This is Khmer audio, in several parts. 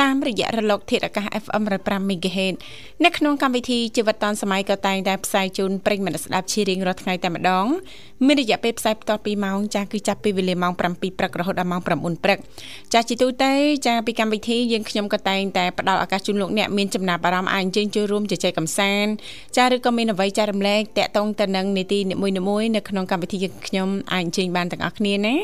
តាមរយៈរលកធាតុអាកាស FM 105 MHz នៅក្នុងកម្មវិធីជីវិតឌុនសម័យក៏តែងតែផ្សាយជូនប្រិយមិត្តស្ដាប់ជារៀងរាល់ថ្ងៃតែម្ដងមានរយៈពេលផ្សាយបន្ត2ម៉ោងចាស់គឺចាប់ពីវេលាម៉ោង7ព្រឹករហូតដល់ម៉ោង9ព្រឹកចាស់ជាទូទៅចាស់ពីកម្មវិធីយើងខ្ញុំក៏តែងតែផ្ដល់ឱកាសជូនលោកអ្នកមានចំណាប់អារម្មណ៍អាចអញ្ជើញចូលរួមជជែកកម្សាន្តចាស់ឬក៏មានអ្វីចែករំលែកតាក់ទងទៅនឹងនីតិនីមួយៗនៅក្នុងកម្មវិធីយើងខ្ញុំអាចអញ្ជើញបានទាំងអស់គ្នាណា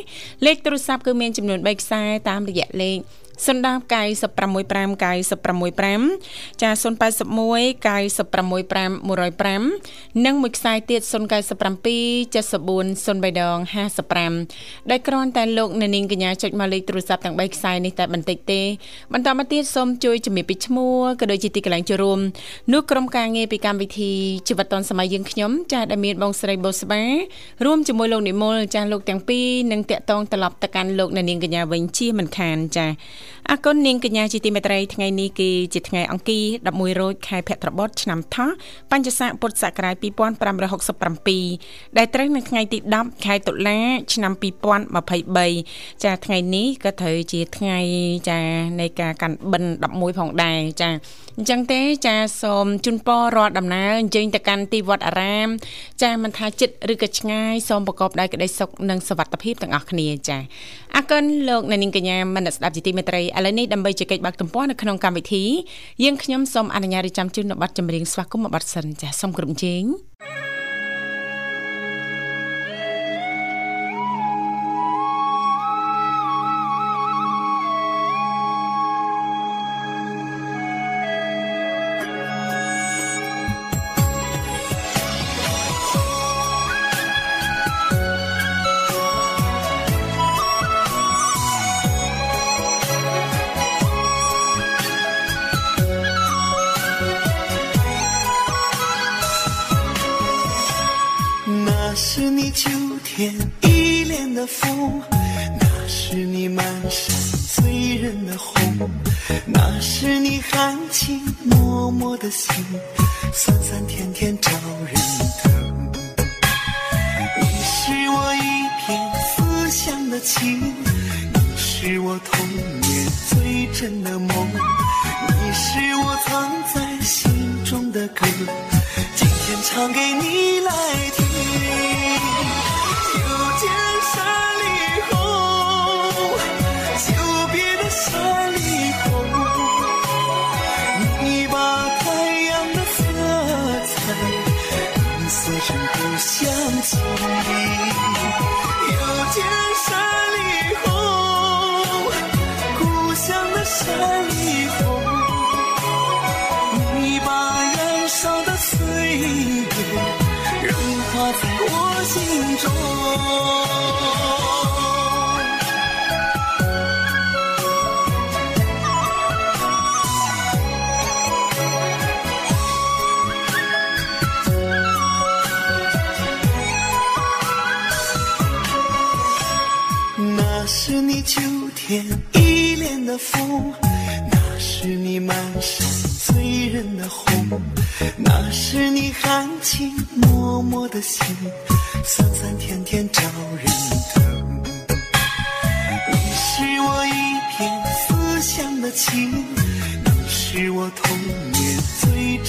លេខទូរស័ព្ទគឺមានចំនួន3ខ្សែតាមរយៈលេខសុ នដាប965 965ចា081 965 105និងមួយខ្សែទៀត097 74 03ដង55ដែលគ្រាន់តែលោកអ្នកនាងកញ្ញាចុចមកលេខទូរស័ព្ទទាំង3ខ្សែនេះតែបន្តិចទេបន្តមកទៀតសូមជួយជំរាបពីឈ្មោះក៏ដូចជាទីកន្លែងចូលរួមនោះក្រុមការងារពីកម្មវិធីជីវិតឌុនសម័យយើងខ្ញុំចាស់ដែលមានបងស្រីបូស្បារួមជាមួយលោកនិមលចាស់លោកទាំងពីរនឹងតាក់ទងត្រឡប់ទៅកាន់លោកអ្នកនាងកញ្ញាវិញជាមិនខានចាស់អគុណនាងកញ្ញាជាទីមេត្រីថ្ងៃនេះគឺជាថ្ងៃអង្គារ11រោចខែភទ្របទឆ្នាំថោះបញ្ញស័កពុទ្ធសករាជ2567ដែលត្រូវនៅថ្ងៃទី10ខែតុលាឆ្នាំ2023ចាថ្ងៃនេះក៏ត្រូវជាថ្ងៃចានៃការកាន់បិណ្ឌ11ផងដែរចាអញ្ចឹងទេចាសូមជូនពររាល់ដំណើរអញ្ជើញទៅកាន់ទីវត្តអារាម ចាមិនថាចិត្តឬក៏ឆ្ងាយសូមប្រកបដោយក្តីសុខនិងសុវត្ថិភាពទាំងអស់គ្នាចាអរគុណលោកអ្នកនាងកញ្ញាមនស្ដាប់ជាទីមេត្រីឥឡូវនេះដើម្បីជែកបាក់ទំព័រនៅក្នុងកម្មវិធីយើងខ្ញុំសូមអនុញ្ញាតរៀបចំជូននៅប័ណ្ណចម្រៀងស្វាគមន៍មួយប័ណ្ណសិនចាសូមគ្រប់ជេង Sports.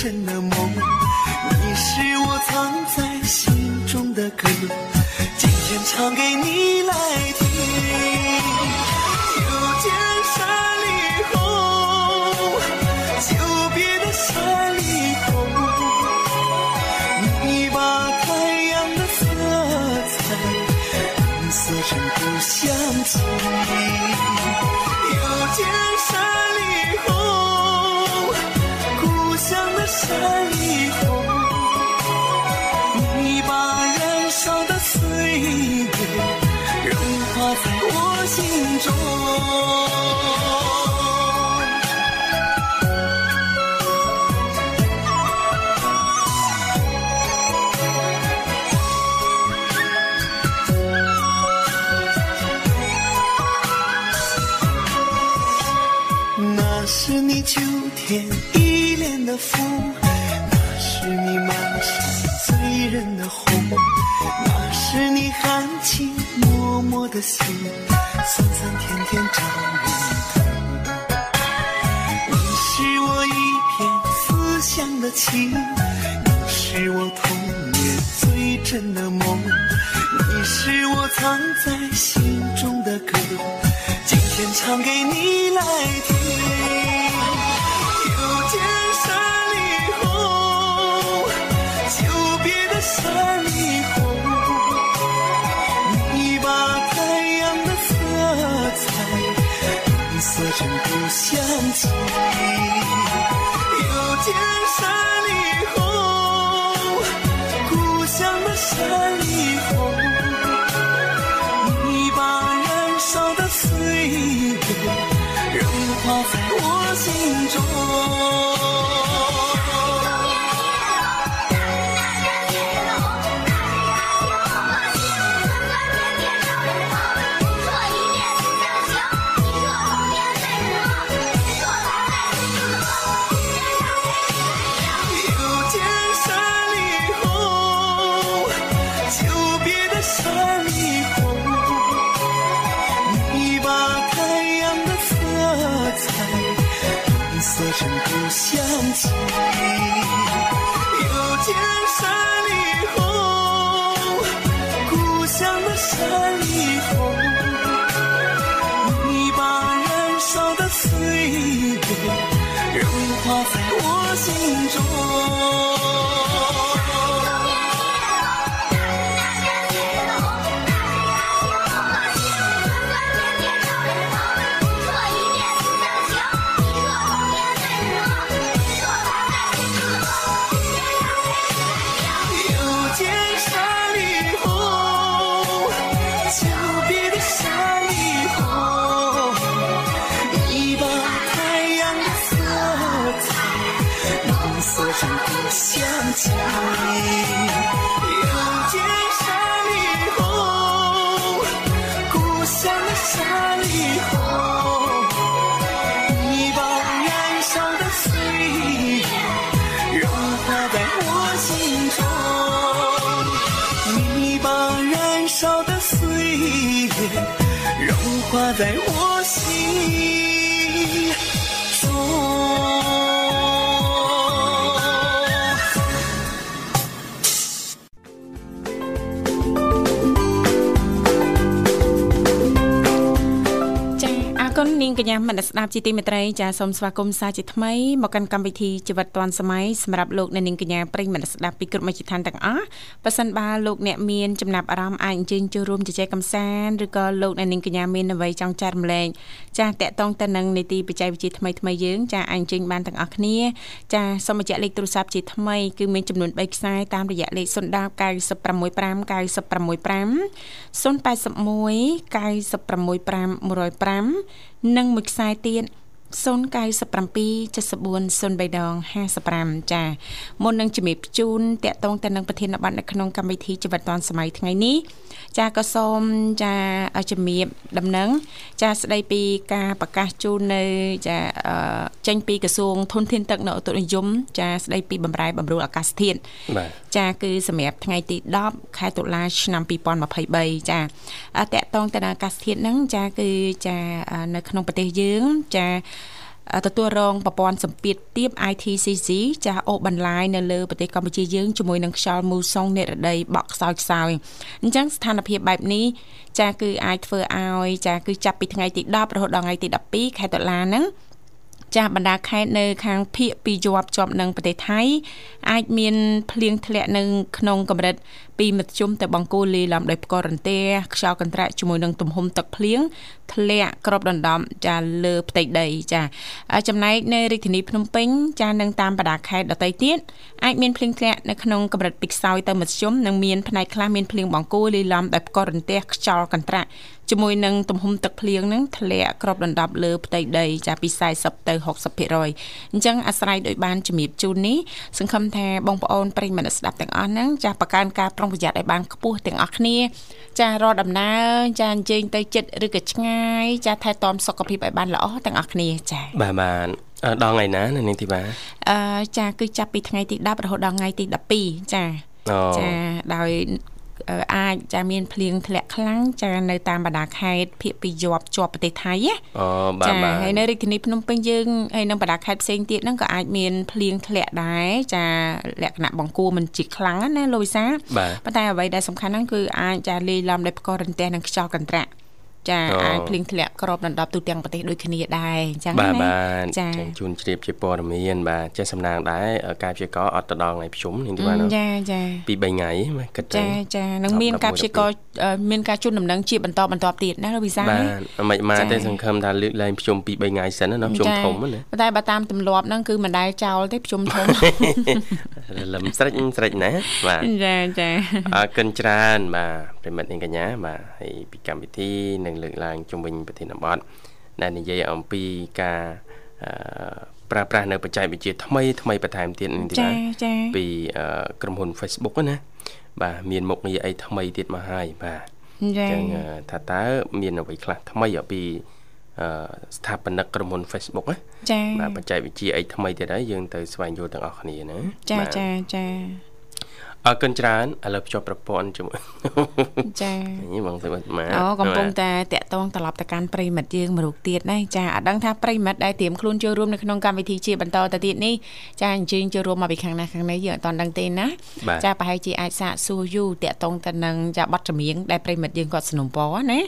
真的梦，你是我藏在心中的歌，今天唱给你。情，你是我童年最真的梦，你是我藏在心中的歌。今天唱给你来听。画在我心中。 ងកញ្ញាមនស្ដាប់ជាទីមេត្រីចាសូមស្វាគមន៍សាជាថ្មីមកកាន់កម្មវិធីជីវិតឌွန်សម័យសម្រាប់លោកអ្នកនាងកញ្ញាប្រិយមិត្តស្ដាប់ពីគ្រប់មជ្ឈដ្ឋានទាំងអស់ប៉ះសិនបាលោកអ្នកមានចំណាប់អារម្មណ៍អាចអញ្ជើញចូលរួមជជែកកម្សាន្តឬក៏លោកអ្នកនាងកញ្ញាមានអ្វីចង់ចែករំលែកចាតកតងទៅនឹងនីតិបច្ចេកវិទ្យាថ្មីថ្មីយើងចាអាចអញ្ជើញបានទាំងអស់គ្នាចាសូមបញ្ជាក់លេខទូរស័ព្ទជាថ្មីគឺមានចំនួន3ខ្សែតាមរយៈលេខ010 965 965 081 965 105 និងមួយខ្សែទៀត 0977403ដង55ចាមុននឹងជំរាបជូនតកតងទៅនឹងប្រធានបတ်នៅក្នុងកម្មវិធីជីវិតឌွန်សម័យថ្ងៃនេះចាក៏សូមចាជំរាបដំណឹងចាស្ដីពីការប្រកាសជូននៅចាចេញពីក្រសួងធនធានទឹកនៅឧតុនិយមចាស្ដីពីបំរែបំរួលអាកាសធាតុចាគឺសម្រាប់ថ្ងៃទី10ខែតុលាឆ្នាំ2023ចាតកតងទៅនឹងអាកាសធាតុហ្នឹងចាគឺចានៅក្នុងប្រទេសយើងចា ទទួលរងប្រព័ន្ធសម្ពាធទាប ITCC ចាអូសបន្លាយនៅលើប្រទេសកម្ពុជាយើងជាមួយនឹងខ្យល់មូសុងនិរដីបក់ខ្សោយខ្សោយអញ្ចឹងស្ថានភាពបែបនេះចាគឺអាចធ្វើឲ្យចាគឺចាប់ពីថ្ងៃទី10រហូតដល់ថ្ងៃទី12ខែតុលាហ្នឹង ចាស់បណ្ដាខេត្តនៅខាងភៀកពីជាប់ជាប់នឹងប្រទេសថៃអាចមានភ្លៀងធ្លាក់នៅក្នុងកម្រិតពីមធ្យមទៅបង្គោលលាយឡំដោយផ្គររន្ទះខ្យល់កន្ត្រាក់ជាមួយនឹងទំហំទឹកភ្លៀងធ្លាក់គ្របដណ្ដប់ចាលើផ្ទៃដីចាចំណែកនៅរាជធានីភ្នំពេញចានឹងតាមបណ្ដាខេត្តដទៃទៀតអាចមានភ្លៀងធ្លាក់នៅក្នុងកម្រិតពីខ្សោយទៅមធ្យមនិងមានផ្នែកខ្លះមានភ្លៀងបង្គោលលាយឡំដោយផ្គររន្ទះខ្យល់កន្ត្រាក់ ជជាមួយនឹងទំហំទឹកភ្លៀងហ្នឹងធ្លាក់គ្របដណ្ដប់លើផ្ទៃដីចាពី40ទៅ60%អញ្ចឹងអាស្រ័យដោយបានជំរាបជូននេះសង្ឃឹមថាបងប្អូនប្រិយមិត្តស្ដាប់ទាំងអស់ហ្នឹងចាបង្កើនការប្រុងប្រយ័ត្នឲ្យបានខ្ពស់ទាំងអស់គ្នា ចារកដំណើរចាអញ្ជើញទៅចិត្តឬក៏ឆ្ងាយចាថែទាំសុខភាពឲ្យបានល្អទាំងអស់គ្នាចាបាទបាទដល់ថ្ងៃណានាងធីបាអឺចាគឺចាប់ពីថ្ងៃទី10រហូតដល់ថ្ងៃទី12ចាចាដោយ អាចចាមានភ្លៀងធ្លាក់ខ្លាំងចានៅតាមបណ្ដាខេត្តភាគពីយប់ជាប់ប្រទេសថៃណាអូបាទបាទហើយនៅរាជធានីភ្នំពេញយើងហើយនៅបណ្ដាខេត្តផ្សេងទៀតហ្នឹងក៏អាចមានភ្លៀងធ្លាក់ដែរចាលក្ខណៈបង្គួរមិនជាខ្លាំងណាលោកវិសាប៉ុន្តែអ្វីដែលសំខាន់ហ្នឹងគឺអាចចាលាយឡំដោយផ្គររន្ទះនិងខ្យល់កន្ត្រាក់ ចាអាចភ្លៀងធ្លាក់ក្របដណ្ដប់ទូទាំងប្រទេសដូចគ្នាដែរអញ្ចឹងណាបាទបាទចាជូនជ្រាបជាព័ត៌មានបាទចេះសំណាងដែរការព្យាករអត់ទៅដល់ថ្ងៃប្រជុំនេះទីបានចាចាពី3ថ្ងៃគិតទៅចាចានឹងមានការព្យាករមានការជូនដំណឹងជាបន្តបន្តទៀតណាលោកវិសាបាទមិនមកទេសង្ឃឹមថាលើកលែងប្រជុំពី3ថ្ងៃសិនណាប្រជុំធំណាតែបើតាមទម្លាប់ហ្នឹងគឺមិនដែលចោលទេប្រជុំធំរលឹមស្រិចស្រិចណាបាទចាចាអរគុណច្រើនបាទ ប្រិមិត្តនាងកញ្ញាបាទហើយពីកម្មវិធីនឹងលើកឡើងជំវិញប្រធានបទដែលនិយាយអំពីការប្រើប្រាស់នៅបច្ចេកវិទ្យាថ្មីថ្មីបន្ថែមទៀតនេះទីណាពីក្រុមហ៊ុន Facebook ណាបាទមានមុខងារអីថ្មីទៀតមកហើយបាទអញ្ចឹងថាតើមានអ្វីខ្លះថ្មីពីស្ថាបនិកក្រុមហ៊ុន Facebook ណាចា៎បាទបច្ចេកវិទ្យាអីថ្មីទៀតហើយយើងទៅស្វែងយល់ទាំងអស់គ្នាណាចាចាចា អរគុណច្រើនឥឡូវភ្ជាប់ប្រព័ន្ធជាមួយចានេះបងស្មាអូកំពុងតែតាក់ទងត្រឡប់ទៅកាន់ប្រិមិត្តយើងមួយរូបទៀតណាចាអត់ដឹងថាប្រិមិត្តដែលត្រៀមខ្លួនចូលរួមនៅក្នុងកម្មវិធីជាបន្តទៅទៀតនេះចាអញ្ជើញចូលរួមមកពីខាងណាខាងនេះយើងអត់ដឹងទេណាចាប្រហែលជាអាចសាកសួរយូតាក់ទងទៅនឹងចាប័ណ្ណចម្រៀងដែលប្រិមិត្តយើងគាត់สนុំពរណា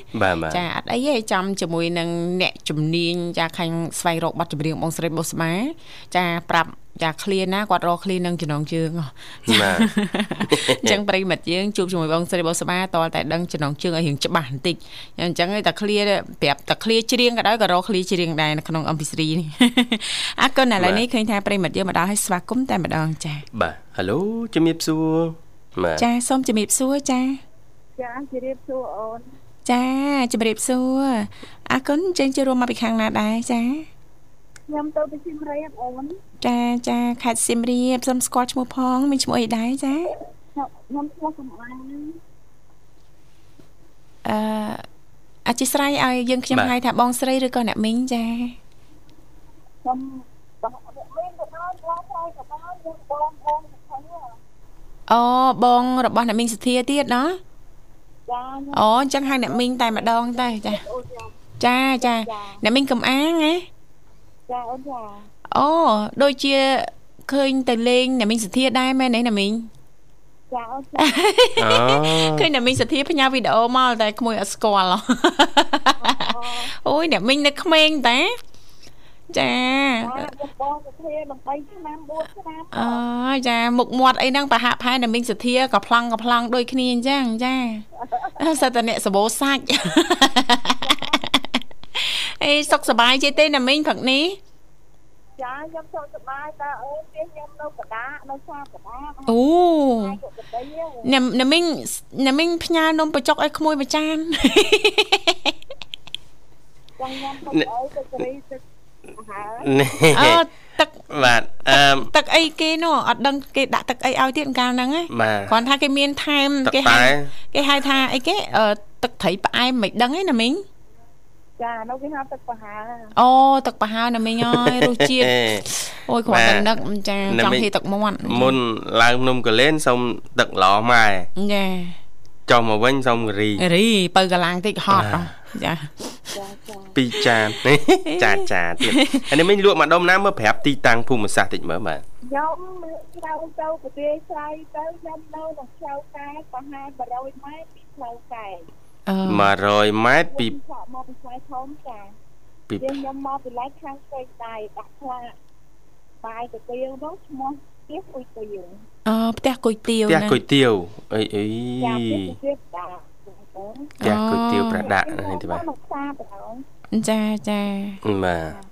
ចាអត់អីទេចាំជាមួយនឹងអ្នកជំនាញចាខាងស្វែងរកប័ណ្ណចម្រៀងបងស្រីបុស្មាចាប្រាប់ ចាឃ្លាណាគាត់រកឃ្លានឹងចំណងជើងបាទអញ្ចឹងប្រិមិត្តយើងជួបជាមួយបងស្រីបងស្បាតតែដឹងចំណងជើងឲ្យរៀងច្បាស់បន្តិចអញ្ចឹងតែឃ្លាប្រាប់តែឃ្លាច្រៀងក៏ដោយក៏រកឃ្លាច្រៀងដែរនៅក្នុង MP3 នេះអរគុណឥឡូវនេះឃើញថាប្រិមិត្តយើងមកដល់ឲ្យស្វាគមន៍តែម្ដងចាបាទ Halo ជំរាបសួរបាទចាសូមជំរាបសួរចាចាជំរាបសួរអូនចាជំរាបសួរអរគុណចេញចូលរួមមកពីខាងណាដែរចា ខ្ញុំទៅពីសៀមរាបអូនចាចាខេត្តសៀមរាបសូមស្គាល់ឈ្មោះផងមានឈ្មោះអីដែរចាខ្ញុំឈ្មោះកំអាងអឺអធិស្ឋានឲ្យយើងខ្ញុំហៅថាបងស្រីឬក៏អ្នកមីងចាខ្ញុំបងអ្នកមីងក៏បានបងស្រីក៏បានយើងបងបងអូបងរបស់អ្នកមីងសធាទៀតណាចាអូអញ្ចឹងហៅអ្នកមីងតែម្ដងទៅចាចាចាអ្នកមីងកំអាងណា ចាអូនចាអូដូចជាឃើញទៅលេងអ្នកមីងសធាដែរមែនទេអ្នកមីងចាអូនចាឃើញអ្នកមីងសធាផ្ញើវីដេអូមកតែក្មួយអត់ស្គាល់អូយអ្នកមីងនៅក្មេងតាចាបងសធា13ឆ្នាំ4ឆ្នាំអូចាមុខមាត់អីហ្នឹងប្រហាក់ផែអ្នកមីងសធាក៏ប្លង់ក៏ប្លង់ដូចគ្នាអញ្ចឹងចាសិតតអ្នកសបោសាច់ អេសុខសប្បាយជិះទេណាមីងព្រឹកនេះចាខ្ញុំសុខសប្បាយតើអូនទេខ្ញុំនៅកដានៅសាកដាអូណាណាមីងណាមីងផ្ញើនំបញ្ចុកឲ្យក្មួយមួយចានចាំញ៉ាំទៅអីទៅគ្រីទឹកអាហារអូទឹកបាទអឺទឹកអីគេនោះអត់ដឹងគេដាក់ទឹកអីឲ្យទៀតកាលហ្នឹងណាគ្រាន់ថាគេមានថែមគេហៅគេហៅថាអីគេទឹកត្រីផ្អែមមិនដឹងទេណាមីង ចានៅគេហៅទឹកប្រហើអូទឹកប្រហើណាមីងអើយរសជាតិអូយគ្រាន់តែនឹកចាចង់ហីទឹកមាត់មុនឡើងភ្នំកលែនសុំទឹកឡម៉ែចាចុះមកវិញសុំរីរីបើកឡើងតិចហត់ចាពីរចានចាចាទៀតហើយនេះមិញលក់មកដុំណាមើលប្រាប់ទីតាំងភូមិសាស្ត្រតិចមើលបាទខ្ញុំក្រៅទៅប្រទេសស្រ័យទៅខ្ញុំនៅក្នុងផ្លូវកែប្រហែល100ម៉ែត្រពីផ្លូវកែ 100ម៉ែត្រពីមកពីស្វាយធំចាពីខ្ញុំមកពីឡែកខាងស្រីដៃដាក់ផ្លាកបាយទៅទៀវនោះឈ្មោះផ្ទះគុយទាវអឺផ្ទះគុយទាវផ្ទះគុយទាវអីអីចាផ្ទះគុយទាវផ្ទះគុយទាវប្រដាក់នេះទីបាទចាចាបាទ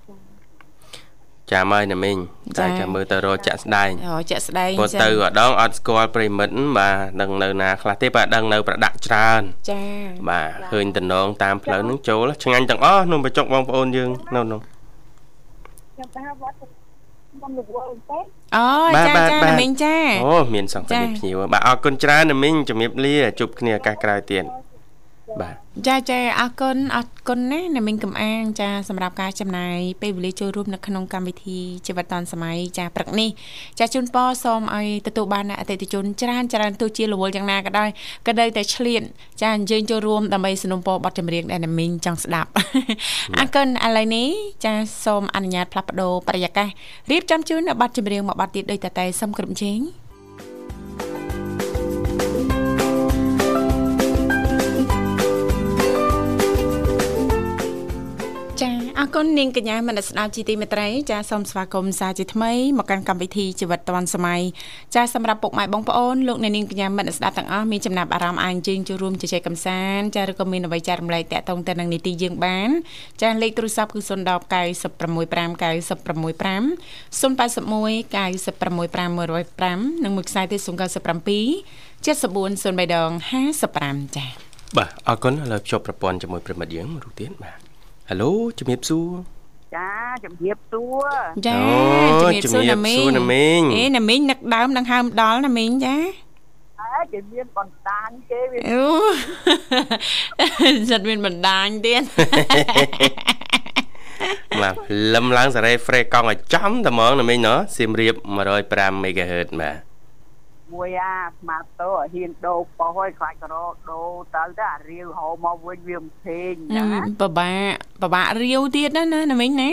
ចាំហើយណាមីងតែចាំមើលទៅរកចាក់ស្ដែងអូចាក់ស្ដែងចាទៅម្ដងអត់ស្គាល់ប្រិមិត្តបាទដឹងនៅណាខ្លះទេបាទដឹងនៅប្រដាក់ច្រើនចាបាទឃើញតំណងតាមផ្លូវនឹងចូលឆ្ងាញ់ទាំងអស់នំបញ្ចុកបងប្អូនយើងនៅនោះខ្ញុំទៅវត្តខ្ញុំលោកវល់ទេអូចាចាណាមីងចាអូមានសង្កេតភ្ញៀវបាទអរគុណច្រើនណាមីងជំរាបលាជួបគ្នាឱកាសក្រោយទៀត បាទចាចាអរគុណអរគុណណាអ្នកមីងកំអាងចាសម្រាប់ការចំណាយពេលវេលាចូលរួមនៅក្នុងកម្មវិធីជីវិតឌុនសម័យចាព្រឹកនេះចាជូនពរសូមឲ្យទទួលបានអតិថិជនច្រើនច្រើនទោះជារវល់យ៉ាងណាក៏ដោយក៏នៅតែឆ្លៀនចាអញ្ជើញចូលរួមដើម្បីสนុំពរបទចម្រៀងដែលអ្នកមីងចង់ស្ដាប់អរគុណឥឡូវនេះចាសូមអនុញ្ញាតផ្លាស់ប្ដូរបរិយាកាសរៀបចំជូននៅបទចម្រៀងមួយបទទៀតដោយតតែសូមគ្រប់ជេង អរគុណនាងកញ្ញាមនស្ដាប់ជីទីមេត្រីចាសូមស្វាគមន៍សាជាថ្មីមកកាន់កម្មវិធីជីវិតឌွန်សម័យចាសម្រាប់ពុកម៉ែបងប្អូនលោកអ្នកនាងកញ្ញាមនស្ដាប់ទាំងអស់មានចំណាប់អារម្មណ៍អាចជើញចូលរួមជជែកកម្សាន្តចាឬក៏មានអ្វីចែករំលែកតាក់ទងទៅនឹងនីតិយើងបានចាលេខទូរស័ព្ទគឺ010 965 965 081 965 105និងមួយខ្សែទៀត097 74 03ដង55ចាបាទអរគុណឥឡូវភ្ជាប់ប្រព័ន្ធជាមួយប្រិមិត្តយើងរូបទៀតបាទ ហេឡូជំរាបសួរចាជំរាបសួរចាជំរាបសួរណាមីងណាមីងអេណាមីងនឹកដើមនឹងហើមដល់ណាមីងចាអើគេមានបណ្ដាញគេវាអូសិតមានបណ្ដាញទៀតបាទលឹមឡើងសារ៉េហ្វ្រេកង់ឲ្យចំតែហ្មងណាមីងណោះសៀមរាប105 MHz បាទ មួយអាស្មាតទៅហ៊ានដូរប៉ុសឲ្យខ្លាចក្រដូរទៅទៅអារាវហៅមកវិញវាមិនភេងណាពិបាកពិបាករាវទៀតណាណាណាមិញណា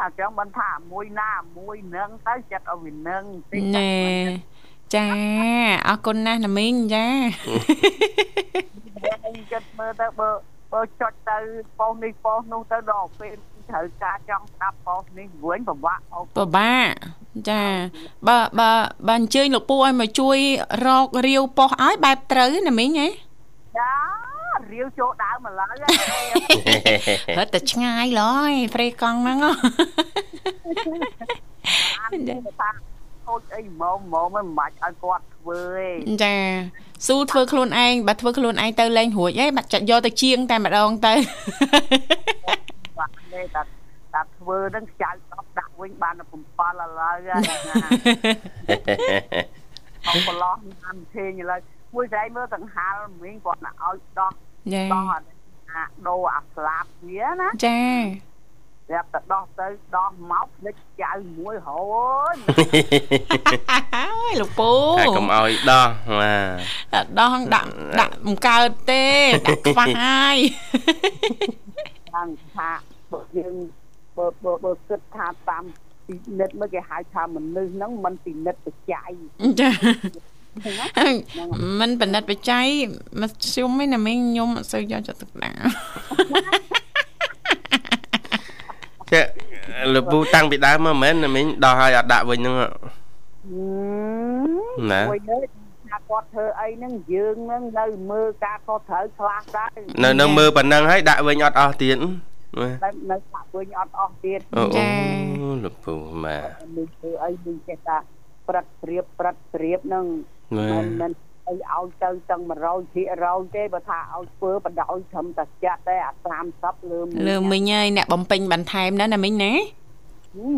អាចឹងមិនថាមួយណាមួយនឹងទៅចិត្តឲ្យវានឹងតិចណែចាអរគុណណាស់ណាមីងចាចិត្តមើលទៅបើបើចុចទៅប៉ុសនេះប៉ុសនោះទៅដល់ពេល ត្រូវការចង់ស្ដាប់ប៉ុសនេះវិញពិបាកពិបាកចាបើបើបើអញ្ជើញលោកពូឲ្យមកជួយរករាវប៉ុសឲ្យបែបត្រូវណាមីងហ៎ចារាវចូលដើមម្ល៉េះហត់តែឆ្ងាយឡើយព្រៃកង់ហ្នឹងថាខូចអីម៉មម៉មមិនបាច់ឲ្យគាត់ធ្វើទេចាស៊ូធ្វើខ្លួនឯងបើធ្វើខ្លួនឯងទៅលែងរួចឯងបាត់ចាក់យកទៅជាងតែម្ដងទៅបា ទទេតែតែធ្វើនឹងខ្ចៅ10ដាក់វិញបាន7ឥឡូវហើយណាអងប្រឡោះតាមធេងឥឡូវមួយស្រីមើលសង្ហាលមិញគាត់ណាឲ្យដោះដោះអាដូរអាស្លាបវាណាចាប្រាប់តែដោះទៅដោះមកភ្លេចចៅមួយហូយអើយលោកពូតែកុំឲ្យដោះបាទដោះដាក់ដាក់មិនកើតទេដាក់ខ្វះហើយខាងថា បើយើងបើបើបើគិតថាតាមពិនិត្យមកគេហៅថាមនុស្សហ្នឹងมันពិនិត្យបច្ច័យចាมันពិនិត្យបច្ច័យមកខ្ញុំឯណាមីងខ្ញុំអត់សូវយកចិត្តទុកដាក់ចាលោកពូតាំងពីដើមមកមិនមែនណាមីងដោះឲ្យអត់ដាក់វិញហ្នឹងណាមួយលើថាគាត់ធ្វើអីហ្នឹងយើងហ្នឹងនៅមើលការខុសត្រូវខ្លះដែរនៅនៅមើលប៉ុណ្ណឹងហើយដាក់វិញអត់អស់ទៀត នៅនៅដាក់វិញអត់អស់ទៀតចាលោកពូម៉ានឹងធ្វើអីនឹងចេះថាព្រឹត្តព្រៀបព្រឹត្តព្រៀបហ្នឹងមិនមិនអីឲ្យទៅទាំង100%ទេបើថាឲ្យធ្វើបដោយត្រឹមតែចាត់ទេអា30លើលើមិញហើយអ្នកបំពេញបន្ថែមណាណាមិញណា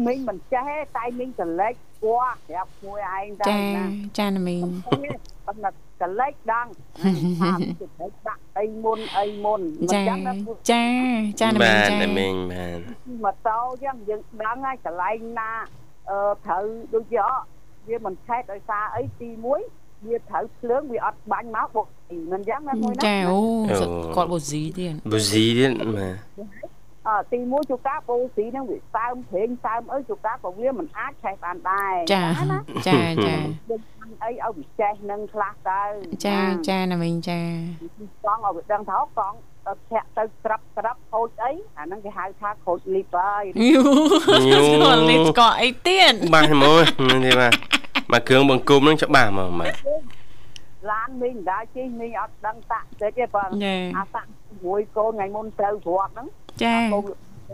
មិញមិនចេះតែមិញកលេចពណ៌ប្រាប់មួយឯងតែចាចាណាមិញប៉ុន្តែ កលេចដឹងថាចិត្តដាក់អីមុនអីមុនចាចាចាណាមិញចាណាមិញបានម៉ូតូចឹងយើងដឹងហើយកន្លែងណាអឺត្រូវដូចជាវាមិនឆែកដោយសារអីទី1វាត្រូវភ្លើងវាអត់បាញ់មកបុកមិនចឹងណាមួយណាចាអូគាត់បូស៊ីទៀតបូស៊ីទៀតបាទ អឺទី1ជូកាបូស៊ីហ្នឹងវាសើមព្រេងសើមអីជូកាក៏វាមិនអាចឆេះបានដែរចាចាចាអីឲ្យវាចេះនឹងខ្លះទៅចាចាណាមីងចាកង់ឲ្យវាដឹងថាកង់ធាក់ទៅក្រាប់ក្រាប់ខូចអីអាហ្នឹងគេហៅថាខូចលីបហើយយូស្គាល់លីបស្គាល់អីទៀតបាទមកនេះបាទមកគ្រឿងបង្គំហ្នឹងច្បាស់មកបាទឡានមីងដាជិះមីងអត់ដឹងតាក់តិចទេបងអាតាក់មួយកូនថ្ងៃមុនត្រូវព្រាត់ហ្នឹង ចា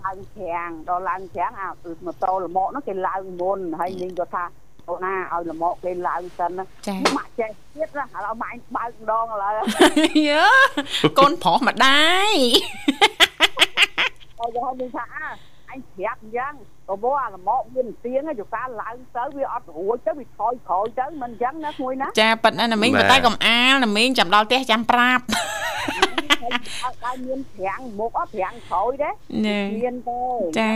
ឡើងច្រាំងដល់ឡើងច្រាំងអាម៉ូតូលមកនោះគេឡើងមុនហើយនាងក៏ថាអូណាឲ្យលមកគេឡើងសិនចាម៉ាក់ចេះទៀតណាឥឡូវម៉ាក់បើកម្ដងឥឡូវយើកូនប្រុសម្ដាយហើយគេនិយាយថាអញប្រាប់អញ្ចឹងក៏មកអាលមកមានទៀងយកការឡើងទៅវាអត់រួចទៅវាថយក្រោយទៅមិនអញ្ចឹងណាមួយណាចាប៉ិតណាណាមីងបាទប៉ុន្តែកំអាលណាមីងចាំដល់ផ្ទះចាំប្រាប់អត់ឲ្យមានប្រាំងមុខអត់ប្រាំងក្រោយទេណែមានទេចា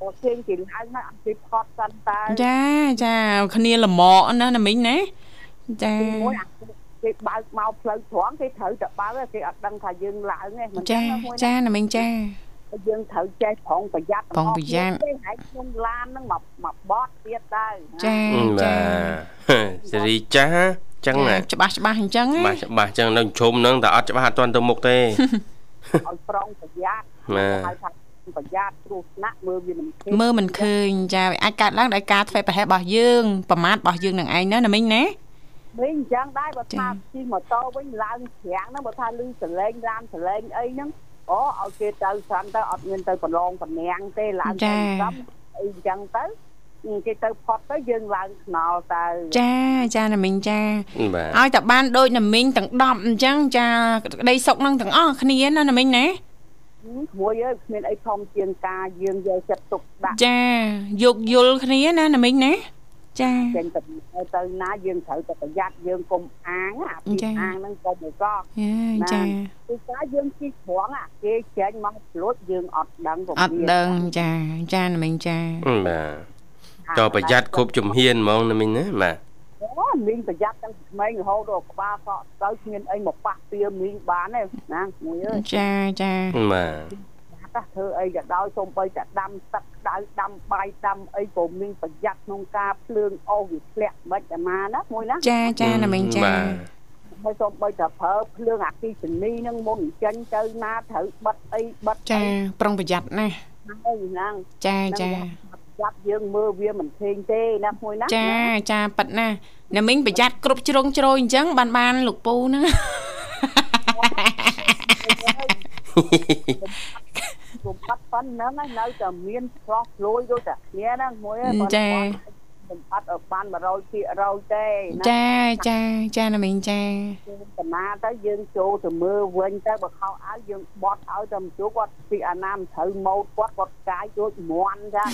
អូគេគេឡើងមកអត់ពីផត់សិនតើចាចាគ្នាល្មកណាណាមីងណាចាមួយអាគេបើកមកផ្លូវត្រង់គេត្រូវតែបើកគេអត់ដឹងថាយើងឡើងទេមិនចាណាមួយណាចាណាមីងចាយើងត្រូវចេះប្រុងប្រយ័ត្នប្រុងប្រយ័ត្នទេហើយខ្ញុំឡានហ្នឹងមកមកបត់ទៀតទៅចាបាចាទសេរីចាស់ ចឹងណាច្បាស់ច្បាស់អញ្ចឹងច្បាស់ច្បាស់ចឹងនៅជុំហ្នឹងតែអត់ច្បាស់អត់ទាន់ទៅមុខទេឲ្យប្រុងប្រយ័ត្នបាទហៅថាប្រយ័ត្នគ្រោះថ្នាក់មើលវាមិនឃើញមើលមិនឃើញចាវាអាចកើតឡើងដោយការធ្វើប្រហែសរបស់យើងប្រមាថរបស់យើងនឹងឯងណាណាមីងណាវិញអញ្ចឹងដែរបើចាថាជិះម៉ូតូវិញឡើងច្រាំងហ្នឹងបើថាលឺសលេងឡានសលេងអីហ្នឹងអូឲ្យគេទៅស្រាំទៅអត់មានទៅប្រឡងប្រណាំងទេឡើងទៅស្រាំអីអញ្ចឹងទៅ គេទៅផត់ទៅយើងឡើងខ្នល់ទៅចាចាណាមីងចាបាទឲ្យតែបានដូចណាមីងទាំង10អញ្ចឹងចាក្តីសុខនឹងទាំងអស់គ្នាណាណាមីងណាក្មួយអើយគ្មានអីធំជាងការយើងយកចិត្តទុកដាក់ចាយោគយល់គ្នាណាណាមីងណាចាចេញទៅទៅណាយើងត្រូវតែប្រយ័ត្នយើងកុំអាងអាពីចា៎អាងហ្នឹងកុំឲ្យកោយ៉ាចាគឺការយើងជិះត្រង់អាគេចេញមកឆ្លួតយើងអត់ដឹងអត់ដឹងចាចាណាមីងចាបាទ តប្រយ័ត្នគ្រប់ជំហានហ្មងណាមីងណាបាទអូមីងប្រយ័ត្នទាំងក្មេងរហូតដល់ក្បាលកក់ទៅគ្មានអីមកប៉ះពៀមីងបានទេណាមួយអើយចាចាបាទថាធ្វើអីក៏ដោយសូម្បីតែដាំទឹកក្តៅដាំបាយដាំអីក៏មីងប្រយ័ត្នក្នុងការភ្លើងអូសវាធ្លាក់មិនអាណាណាមួយណាចាចាណាមីងចាបាទហើយសូម្បីតែប្រើភ្លើងអាគីសនីហ្នឹងមុនចេញទៅណាត្រូវបិទអីបិទចាប្រុងប្រយ័ត្នណាស់ហើយហ្នឹងចាចា ចាប់យើងមើលវាមិនឃើញទេណាមួយណាចាចាប៉ិតណាស់ណាមីងប្រយ័ត្នគ្រប់ជ្រុងជ្រោយអញ្ចឹងបានបានលោកពូហ្នឹងគុំបាត់ប៉ុណ្ណឹងហើយនៅតែមានឆ្លោះឆ្លួយដូចតែគ្នាហ្នឹងមួយចា ខ្ញុំអត់ឲ្យបាន100%ទេណាចាចាចាណាមីងចាយើងតាណាទៅយើងចូលទៅមើលវិញទៅបើខោឲ្យយើងបត់ឲ្យទៅជួគាត់ពីអាណាមត្រូវម៉ូតគាត់គាត់កាយដូចមន់ចា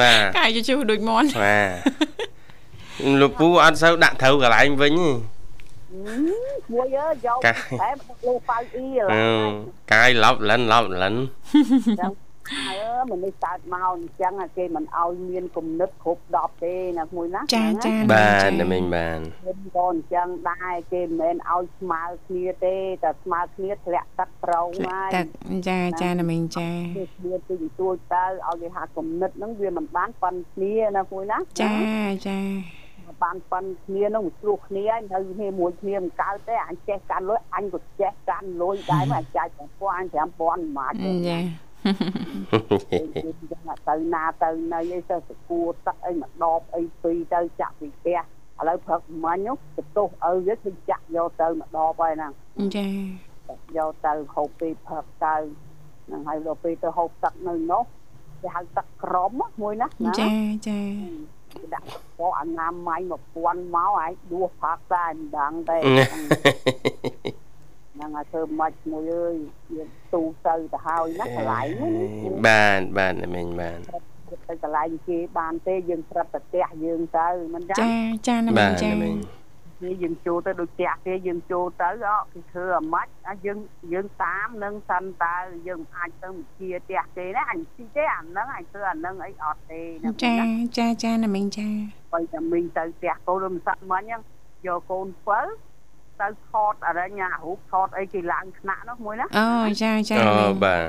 បាទកាយជជុះដូចមន់បាទលោកពូអត់សូវដាក់ត្រូវកន្លែងវិញទេមួយអើយយកកាតែមកលើប៉ៅអ៊ីឥឡូអឺវកាយឡប់លិនឡប់លិនចឹង អើមនុស្សកើតមកអញ្ចឹងគេមិនឲ្យមានគំនិតគ្រប់10ទេណាមួយណាចាចាបាទណាមីងបាទខ្ញុំក៏អញ្ចឹងដែរគេមិនមែនឲ្យស្មើគ្នាទេតែស្មើគ្នាធ្លាក់ទឹកប្រងហើយទឹកចាចាណាមីងចាគេគ្នាទីទួចទៅឲ្យគេហាគំនិតហ្នឹងវាមិនបានប៉ុនគ្នាណាមួយណាចាចាបានប៉ុនគ្នាហ្នឹងមិនឆ្លោះគ្នាហើយនៅគ្នាមួយគ្នាមិនកើតទេអញចេះកាន់លុយអញក៏ចេះកាន់លុយដែរមកអញចាច់5000អញ5000មកចាគេចឹង ទៅណាទៅនៅអីទៅសគួរទឹកអីមកដបអីពីរទៅចាក់ពីផ្ទះឥឡូវព្រឹកមិញនោះបន្ទោសឪវាគឺចាក់យកទៅមកដបហើយហ្នឹងចាយកទៅហូបពេលព្រឹកទៅហ្នឹងហើយដល់ពេលទៅហូបទឹកនៅនោះគេហៅទឹកក្រមមួយណាណាចាចាគេដាក់កកអនាម័យ1000មកហើយដួសផាក់តែមិនដឹងទេ ហ្នឹងហើយធ្វើម៉េចមួយអើយវាទូទៅទៅហើយណាកន្លែងហ្នឹងបាទបាទណាមីងបាទទៅកន្លែងគេបានទេយើងប្រាប់តែផ្ទះយើងទៅមិនចឹងចាចាណាមីបាងទចាណាមីងគេយើងចូលទៅដូចផ្ទះគេយើងចូលទៅអគេធ្វើអាម៉េចអាយើងយើងតាមនឹងសិនតើយើងមិនអាចទៅជាផ្ទះគេណាអញទីទេអាហ្នឹងអញធ្វើអាហ្នឹងអីអត់ទេណាចាចាចាណាមីងចាបើតែមីងទៅផ្ទះកូនរំសាក់មិញហ្នឹងយកកូនពិល ទៅថតអរិញអារូបថតអីគេឡើងថ្នាក់នោះមួយណាអូចាចាអូមីងបាទ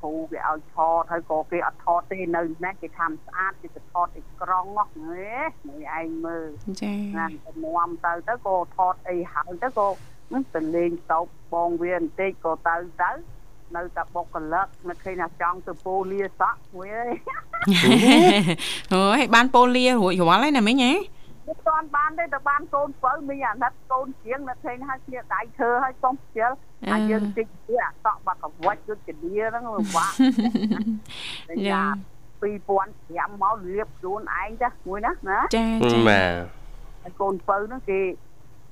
គ្រូគេឲ្យថតហើយក៏គេអត់ថតទេនៅណាគេថាស្អាតគេទៅថតអីក្រង់នោះហេនេះឯងមើលចាណាទៅនំទៅទៅក៏ថតអីហើយទៅក៏ទៅលេងតោបបងវាបន្តិចក៏ទៅទៅនៅតែបុកកលឹកនៅឃើញថាចង់ទៅពូលាសក់មួយអើយអូយបានប៉ូលារួចរាល់ហើយណាមីងហ៎អ មិនតាន់បានទេតែបានកូនបើមីអាណិតកូនជាងនៅឃើញហើយជាដៃធ្វើហើយកុំខ្ជិលអាយើងតិចទៀតអាតក់បាក់កវាច់ដូចជាឌាហ្នឹងពិបាកយ៉ា2005មករៀបខ្លួនឯងចាមួយណាណាចាចាបាទហើយកូនបើហ្នឹងគេ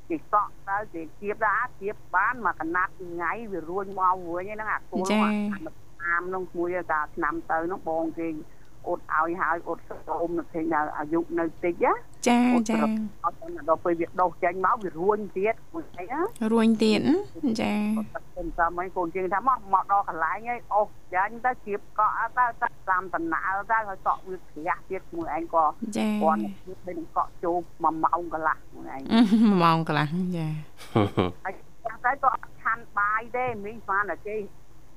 គេកក់ទៅគេជៀបដែរជៀបបានមកកណាត់ថ្ងៃវារួញមកវិញហ្នឹងអាគោលមកតាមហ្នឹងមួយតាឆ្នាំទៅហ្នឹងបងគេ អត់ឲ្យហើយអត់ស្ទោមនៅឃើញថាអាយុនៅតិចណាចាចាអត់ដល់ពេលវាដុសចេញមកវារួញទៀតមួយអីណារួញទៀតចាខ្ញុំតាមឲ្យកូនជាងថាមកមកដល់កន្លែងឯងអូសចាញ់ទៅជៀបកក់ទៅទៅតាមតំណើទៅហើយកក់វាក្រាស់ទៀតមួយឯងក៏ចាគាត់ទៅនឹងកក់ចូល1ម៉ោងកន្លះមួយឯងម៉ោងកន្លះចាហើយចាំតែក៏អត់ឆាន់បាយទេមីងស្មានតែគេ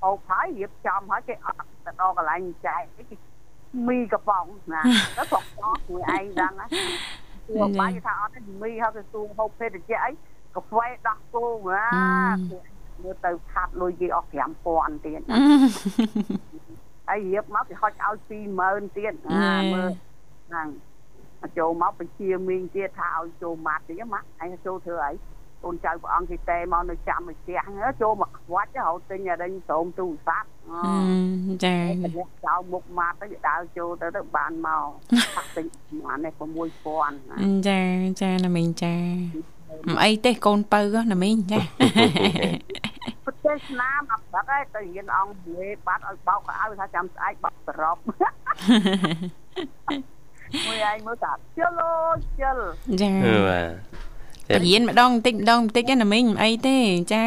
អូបហើយរៀបចំហើយគេអត់ទៅដល់កន្លែងចែកគេ មីកំប៉ុងណាទៅផងអស់មួយឯងដឹងណាទួបាយថាអត់ទេមីហើយទៅទួហូបភេទជ្ជៈអីកាហ្វេដោះគោណាមើលទៅខាត់លុយគេអស់5000ទៀតហើយរៀបមកគេហុចឲ្យ20000ទៀតណាមើលហ្នឹងចូលមកបញ្ជាមីងទៀតថាឲ្យចូលម៉ាត់ទៀតម៉ាក់ឯងចូលធ្វើអីកូ នចៅព្រះអង្គគេតែមកនៅចាំមួយផ្ទះចូលមកខ្វាច់ហៅទិញអរិញស្រោមទូរស័ព្ទចាអ្នកចៅមុខម៉ាត់ទៅដើរចូលទៅទៅបានមកថាទិញបាននេះ6000ចាចាណាមីងចាមិនអីទេកូនបើណាមីងចាប្រទេសណាមអត់បាត់ទេទៅរៀនអង្គនិយាយបាត់ឲ្យបោកឲ្យថាចាំស្អែកបោកសរុបមួយឯងមើលតាជិលអូជិលចា បាទរៀនម្ដងបន្តិចម្ដងបន្តិចណាមីងមិនអីទេចា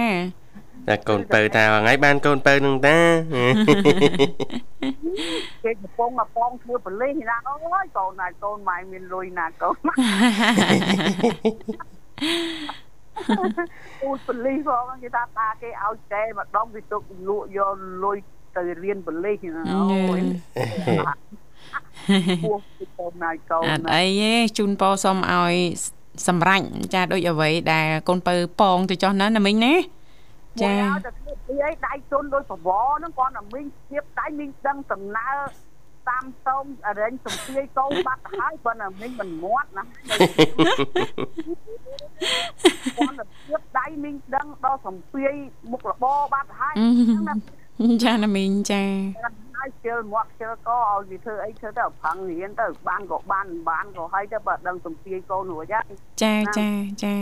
តែកូនបើថាថ្ងៃបានកូនបើនឹងតាគេកំពុងមកបងធ្វើបលិសណាអូយកូនណាកូនម៉ែមានលុយណាកូនពូតបលិសផងគេថាតាគេឲ្យតែម្ដងវាទុកលក់យកលុយទៅរៀនបលិសណាអូយពោះកូនណាកូនអត់ណាអីទេជូនពរសុំឲ្យ សម្រេចចាដូចអ្វីដែលកូនបើប៉ងទៅចោះណាណាមីងណាចាចាតែធ្វើពីអីដៃជន់ដោយប្រវហ្នឹងគាត់តែមីងជៀបដៃមីងដឹងដំណើរតាមតោមអរិញសំភាយកោបាត់ទៅហើយប៉ុន្តែមីងមិនមាត់ណាគាត់តែជៀបដៃមីងដឹងដល់សំភាយមុខរបរបាត់ទៅហើយហ្នឹងណាចាណាមីងចា ហើយជិលមាត់ជិលកឲ្យវាធ្វើអីធ្វើទៅប្រឹងរៀនទៅបានក៏បានបានក៏ហើយទៅបើដឹងសំភាយកូនរួចហើយចាចាចា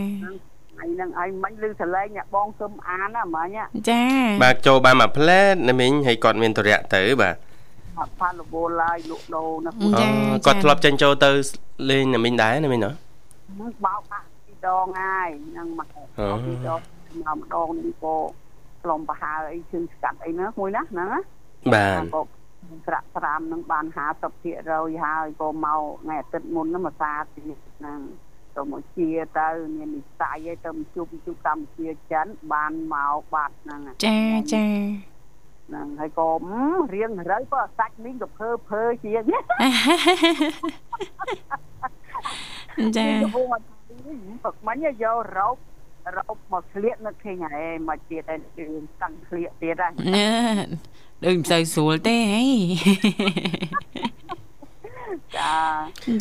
ថ្ងៃហ្នឹងឯងមិញឮសលេងអ្នកបងសុំអានណាមិញចាបាទចូលបានមួយផ្លែតណាមីងហើយគាត់មានតរៈទៅបាទអត់ផានរវល់ឡើយលក់ដូរណាអូគាត់ធ្លាប់ចេញចូលទៅលេងណាមីងដែរណាមីងណោះហ្នឹងបោកអាពីរដងហើយហ្នឹងមកអូពីរដងមកម្ដងនេះក៏ខ្លំប្រហើអីជើងស្កាត់អីណាមួយណាហ្នឹងណា បាទក៏ស្រាក់ស្រាមនឹងបាន50%ហើយក៏មកថ្ងៃអាទិត្យមុនហ្នឹងមកសាទៀតហ្នឹងទៅមកជាទៅមាននិស័យឲ្យទៅមកជួបជួបកម្ពុជាចិនបានមកបាត់ហ្នឹងចាចាហ្នឹងហើយក៏រៀងរើក៏សាច់មីងក៏ភើភើជាងចាកំពុងពឹកមិញយករោបរោបមកស្លៀកនៅឃើញហើយមកទៀតតែរឿងតាំងស្លៀកទៀតហើយណែ ដូចមិនសូវស្រួលទេហីចា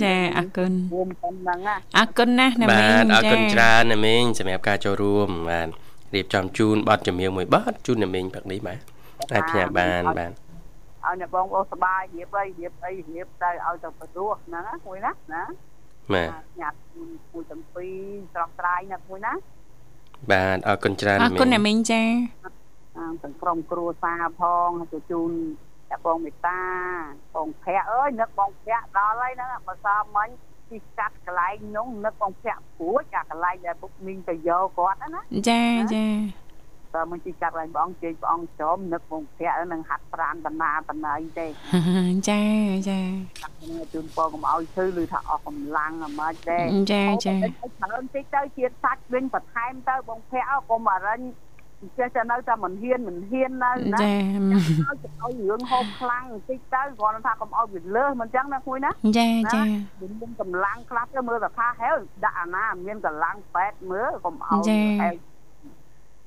ចាអរគុណរួមប៉ុណ្ណឹងណាអរគុណណាស់ណាបាមីងទអរគុណចាច្រើនណាមីងសម្រាប់ការចូលរួមបាទរៀបចំជូនប័ណ្ណចម្រៀងមួយប័ណ្ណជូនណាមីងផឹកនេះបាទអាចផ្ញើបានបាទឲ្យអ្នកបងអូសប្បាយរៀបអីរៀបអីរៀបទៅឲ្យទៅព្រោះហ្នឹងណាមួយណាណាបាទញ៉ាំមួយទាំងពីរស្រស់ស្រាយណាមួយណាបាទអរគុណច្រើនអរណាមីគុណងណាមីងចា ទាំងក្រុមគ្រួសារផងទៅជូនអ្នកបងមេតាបងភ័ក្រអើយនឹកបងភ័ក្រដល់ហើយហ្នឹងបើសើមិញទីកាត់កន្លែងនោះនឹកបងភ័ក្រព្រួចអាកន្លែងដែលពុកមីងទៅយកគាត់ណាចាចាតើមិនទីកាត់កន្លែងបងជេកបងចំនឹកបងភ័ក្រនឹងហាត់ប្រានបណ្ណាបណ្ណៃទេចាចាជូនពរកុំឲ្យឈឺឬថាអស់កម្លាំងអាម៉េចទេចាចាច្រើនតិចទៅជាតិសាច់វិញបន្ថែមទៅបងភ័ក្រកុំអរិញ ចេះតែនៅតែមិនហ៊ានមិនហ៊ាននៅណាចាឲ្យទៅឲ្យរឿងហូបខ្លាំងបន្តិចទៅគ្រាន់តែថាកុំឲ្យវាលើសមិនចឹងណាគួយណាចាចាវាមានកម្លាំងខ្លះទៅមើលតែថាហេវដាក់អាណាមានកម្លាំងពេទ្យមើលកុំឲ្យហេវ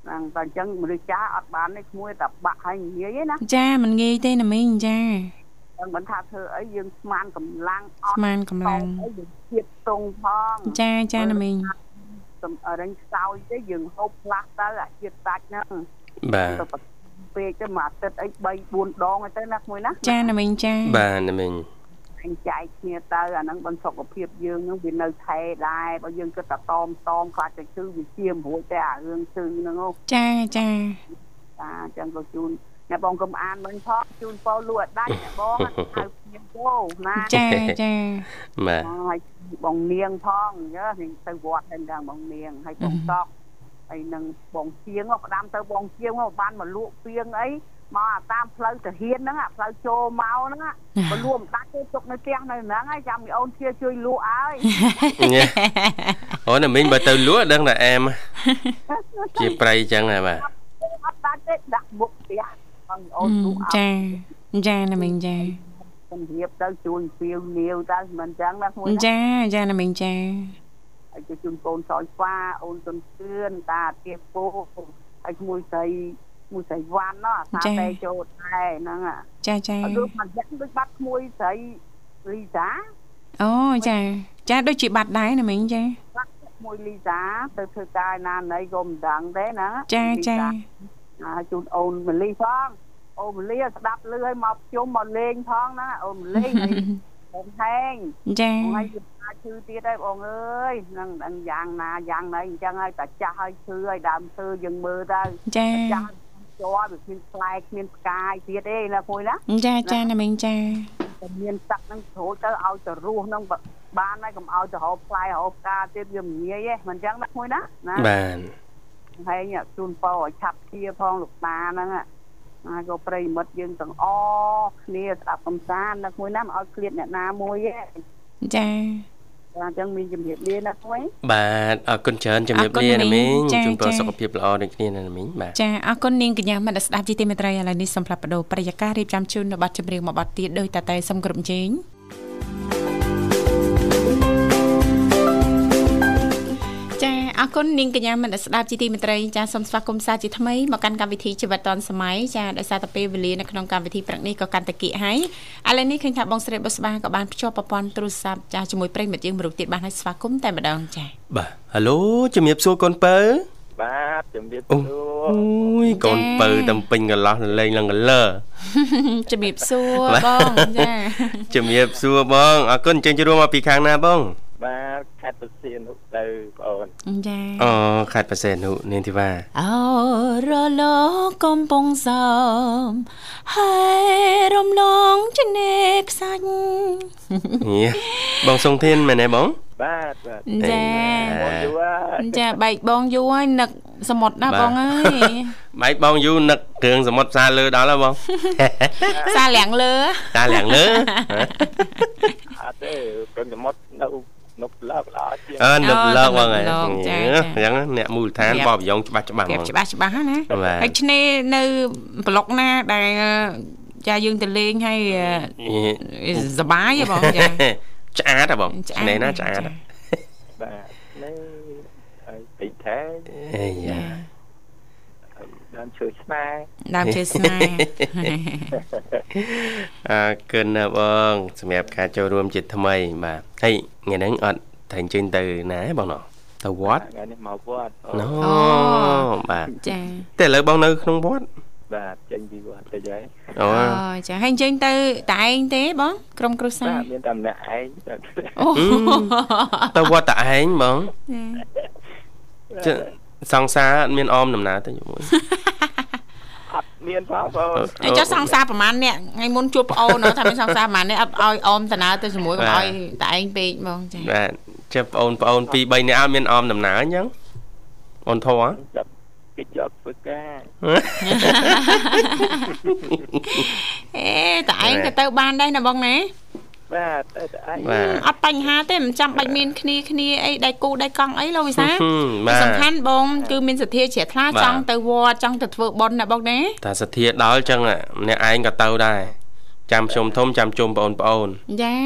ហ្នឹងតែអញ្ចឹងមនុស្សចាស់អត់បាននេះឈ្មោះតែបាក់ឲ្យងាយទេណាចាមិនងាយទេណាមីងចាអដឹងមិនថាធ្វើអីយើងស្មានកម្លាំងអត់ស្មានកម្លាំងអីយើងជាតិតុងផងចាចាណាមីង សំរែងខ្សោយទេយើងហូបខ្លះទៅអាជាតិសាច់ហ្នឹងបាទទៅបន្ពេកទៅមួយអាទិត្យអី3 4ដងទៅណាមួយណាចាណាមីងចាបាទណាមីងអញចែកគ្នាទៅអាហ្នឹងបន្សុខភាពយើងហ្នឹងវានៅថែដែរបើយើងគិតតែតមតមខ្លាចតែជឺវាជាមរួចតែអារឿងជឺហ្នឹងហ៎ចាចាតាអញ្ចឹងក៏ជូនអ្នកបងកុំអានមិញផងជូនពោលួអត់ដាច់អ្នកបងហៅខ្ញុំពោណាចាចាបាទហើយ បងនាងផងយើទៅវត្តហើយដល់បងនាងហើយបងតក់ហើយនឹងបងជាងផ្ដាំទៅបងជាងមកបានមកលក់ពីងអីមកអាតាមផ្លូវតាហ៊ានហ្នឹងផ្លូវចូលមកហ្នឹងមកលក់មិនដាច់ទេទុកនៅផ្ទះនៅហ្នឹងហើយចាំមីអូនជាជួយលក់ឲ្យអូណាមីងបើទៅលក់ដឹងតែអែមជាប្រៃចឹងហ៎បាទអត់ដាច់ទេដាក់មុខផ្ទះបងអូនលក់ឲ្យចាចាណាមីងចា ជំរាបទៅជួនពីវនាវទៅមិនចឹងណាមួយណាចាចាណាមីងចាហើយទៅជូនកូនសោយស្វាអូនទុនទឿនតាទៀបពោហើយមួយស្រីមួយស្រីវ៉ាន់ណោះថាតែចូលដែរហ្នឹងចាចាអត់ដូចមិនយ៉ាងដូចបាត់ក្មួយស្រីលីសាអូចាចាដូចជាបាត់ដែរណាមីងចាបាត់ក្មួយលីសាទៅធ្វើការណាណីក៏មិនដឹងទេណាចាចាហើយជូនអូនមលីផង អូនមលីស្ដាប់លឺឲ្យមកជុំមកលេងផងណាអូនមលីបងហែងចាហើយយប់អាចឈឺទៀតហើយបងអើយនឹងដឹងយ៉ាងណាយ៉ាងណីអញ្ចឹងហើយតែចាស់ហើយឈឺហើយដើមឈើយើងមើលទៅចាចាស់ជាប់វាគ្មានផ្លែគ្មានផ្កាយទៀតទេណាមួយណាចាចាណាមីងចាតែមានសักហ្នឹងជ្រួចទៅឲ្យទៅរស់ហ្នឹងបានហើយកុំឲ្យទៅរកផ្លែរកផ្កាទៀតវាមិនងាយទេមិនអញ្ចឹងណាមួយណាណាបាទហើយញ៉ាជូនពោឲ្យឆាប់ជាផងលោកតាហ្នឹង ហើយក៏ប្រិយមិត្តយើងទាំងអគ្នាស្ដាប់កំសាន្តណាមួយណាមិនឲ្យឃ្លាតអ្នកណាមួយទេចាតែអញ្ចឹងមានជំរាបលាណាមួយបាទអរគុណច្រើនជំរាបលាណាមីងជូនពរសុខភាពល្អដូចគ្នាណាមីងបាទចាអរគុណនាងកញ្ញាមនស្ដាប់ជីទីមេត្រីឥឡូវនេះសូមផ្លាប់បដោប្រយាកររៀបចំជូននៅប័ណ្ណចម្រៀងមួយប័ណ្ណទៀតដោយតាតែសូមគ្រប់ជេងចា អរគុណនាងកញ្ញាមនស្ដាប់ជីទីមេត្រីចាសូមស្វាគមន៍សាជាថ្មីមកកាន់កម្មវិធីជីវិតឌុនសម័យចាដោយសារតែពេលវេលានៅក្នុងកម្មវិធីព្រឹកនេះក៏កាន់តែគៀកហើយឥឡូវនេះឃើញថាបងស្រីបុស្បាក៏បានភ្ជាប់ប្រព័ន្ធទូរស័ព្ទចាជាមួយប្រិយមិត្តយើងមួយរូបទៀតបានឲ្យស្វាគមន៍តែម្ដងចាបាទហៅឡូជំរាបសួរកូនពៅបាទជំរាបអូសួរអូយកូនពៅតំពេញកន្លោះលេងឡើងកលើជំរាបសួរបងចាជំរាបសួរបងអរគុណអញ្ចឹងជួបមកពីខាងណាបង បាទខេត្តបរសៀននោះ ទៅបងអូនចាអូខេត្តបរសេនុនាងធីវ៉ាអោរលកំពុងសំហើយរំលងជនេខ្សាច់ហៀបងសុងធានមែនទេបងបាទបាទចាបងយូរហើយចាបែកបងយូរហើយនឹកសមុទ្រណាបងអើយបែកបងយូរនឹកគ្រឿងសមុទ្រផ្សារលើដល់ហើយបងសាលាងលើតាលាងលើអត់ទេព្រឹងសមុទ្រនៅ នៅប្លើកល្អជាងអើនឹកលើកបងហើយនឹកចាអញ្ចឹងអ្នកមូលដ្ឋានបបយងច្បាស់ច្បាស់ប្រៀហ្មបងច្បាស់ច្បាស់ណាបាទហើយឆ្នេរនៅប្លុកណាដែលចាយើងទៅលេងហើយសបាយហ៎បងចាឆ្អាតហ៎បងឆ្អាតនេះណាឆ្អាតហ៎បាទនេះហើយពីថែអេយ៉ាហើយ ដើមឈើស្នេហ៍ដើមជើស្នេហ៍អរគុណណាបងសម្រាប់ការចូលរួមជាថ្មីបាទហើយថ្ងៃហ្នឹងអត់តែអញ្ជើញទៅណាទេបងណោះទៅវត្តថ្ងៃនេះមកវត្តអូណូអូបាទចាតែឥឡូវបងនៅក្នុងវត្តបាទចេញពីវត្តទៅហើយអូអូចាហើយអញ្ជើញទៅតែឯងទេបងក្រុមគ្រួសារបាទមានតែម្នាក់ឯងបាទអូទៅវត្តតឯងបងចាចុះ សង្សារអត់មានអមដំណើរទៅជាមួយអត់មានផងបងហើយចុះសង្សារប្រហែលអ្នកថ្ងៃមុនជួបប្អូននោះថាមានសង្សារប្រហែលអ្នកអត់ឲ្យអមតាណើទៅជាមួយកុំឲ្យតែឯងពេកបងចាបាទចាប់បងប្អូន2 3នាក់អត់មានអមដំណើរអញ្ចឹងអូនធေါ်ហ៎ចាប់គេជាប់ធ្វើការអេតែឯងក៏ទៅបានដែរណាបងណា បាទទៅតែឯងបាទអត់បញ្ហាទេមិនចាំបាច់មានគ្នាគ្នាអីដៃគូដៃកង់អីលោកវិសាហឹមបាទសំខាន់បងគឺមានសទ្ធាជ្រះថ្លាបាទចង់ទៅវត្តចង់ទៅធ្វើបុណ្យណាបងណាតាសធាដល់អញ្ចឹងម្នាក់ឯងក៏ទៅដែរចាំខ្ញុំធំចាំជុំបងប្អូនចា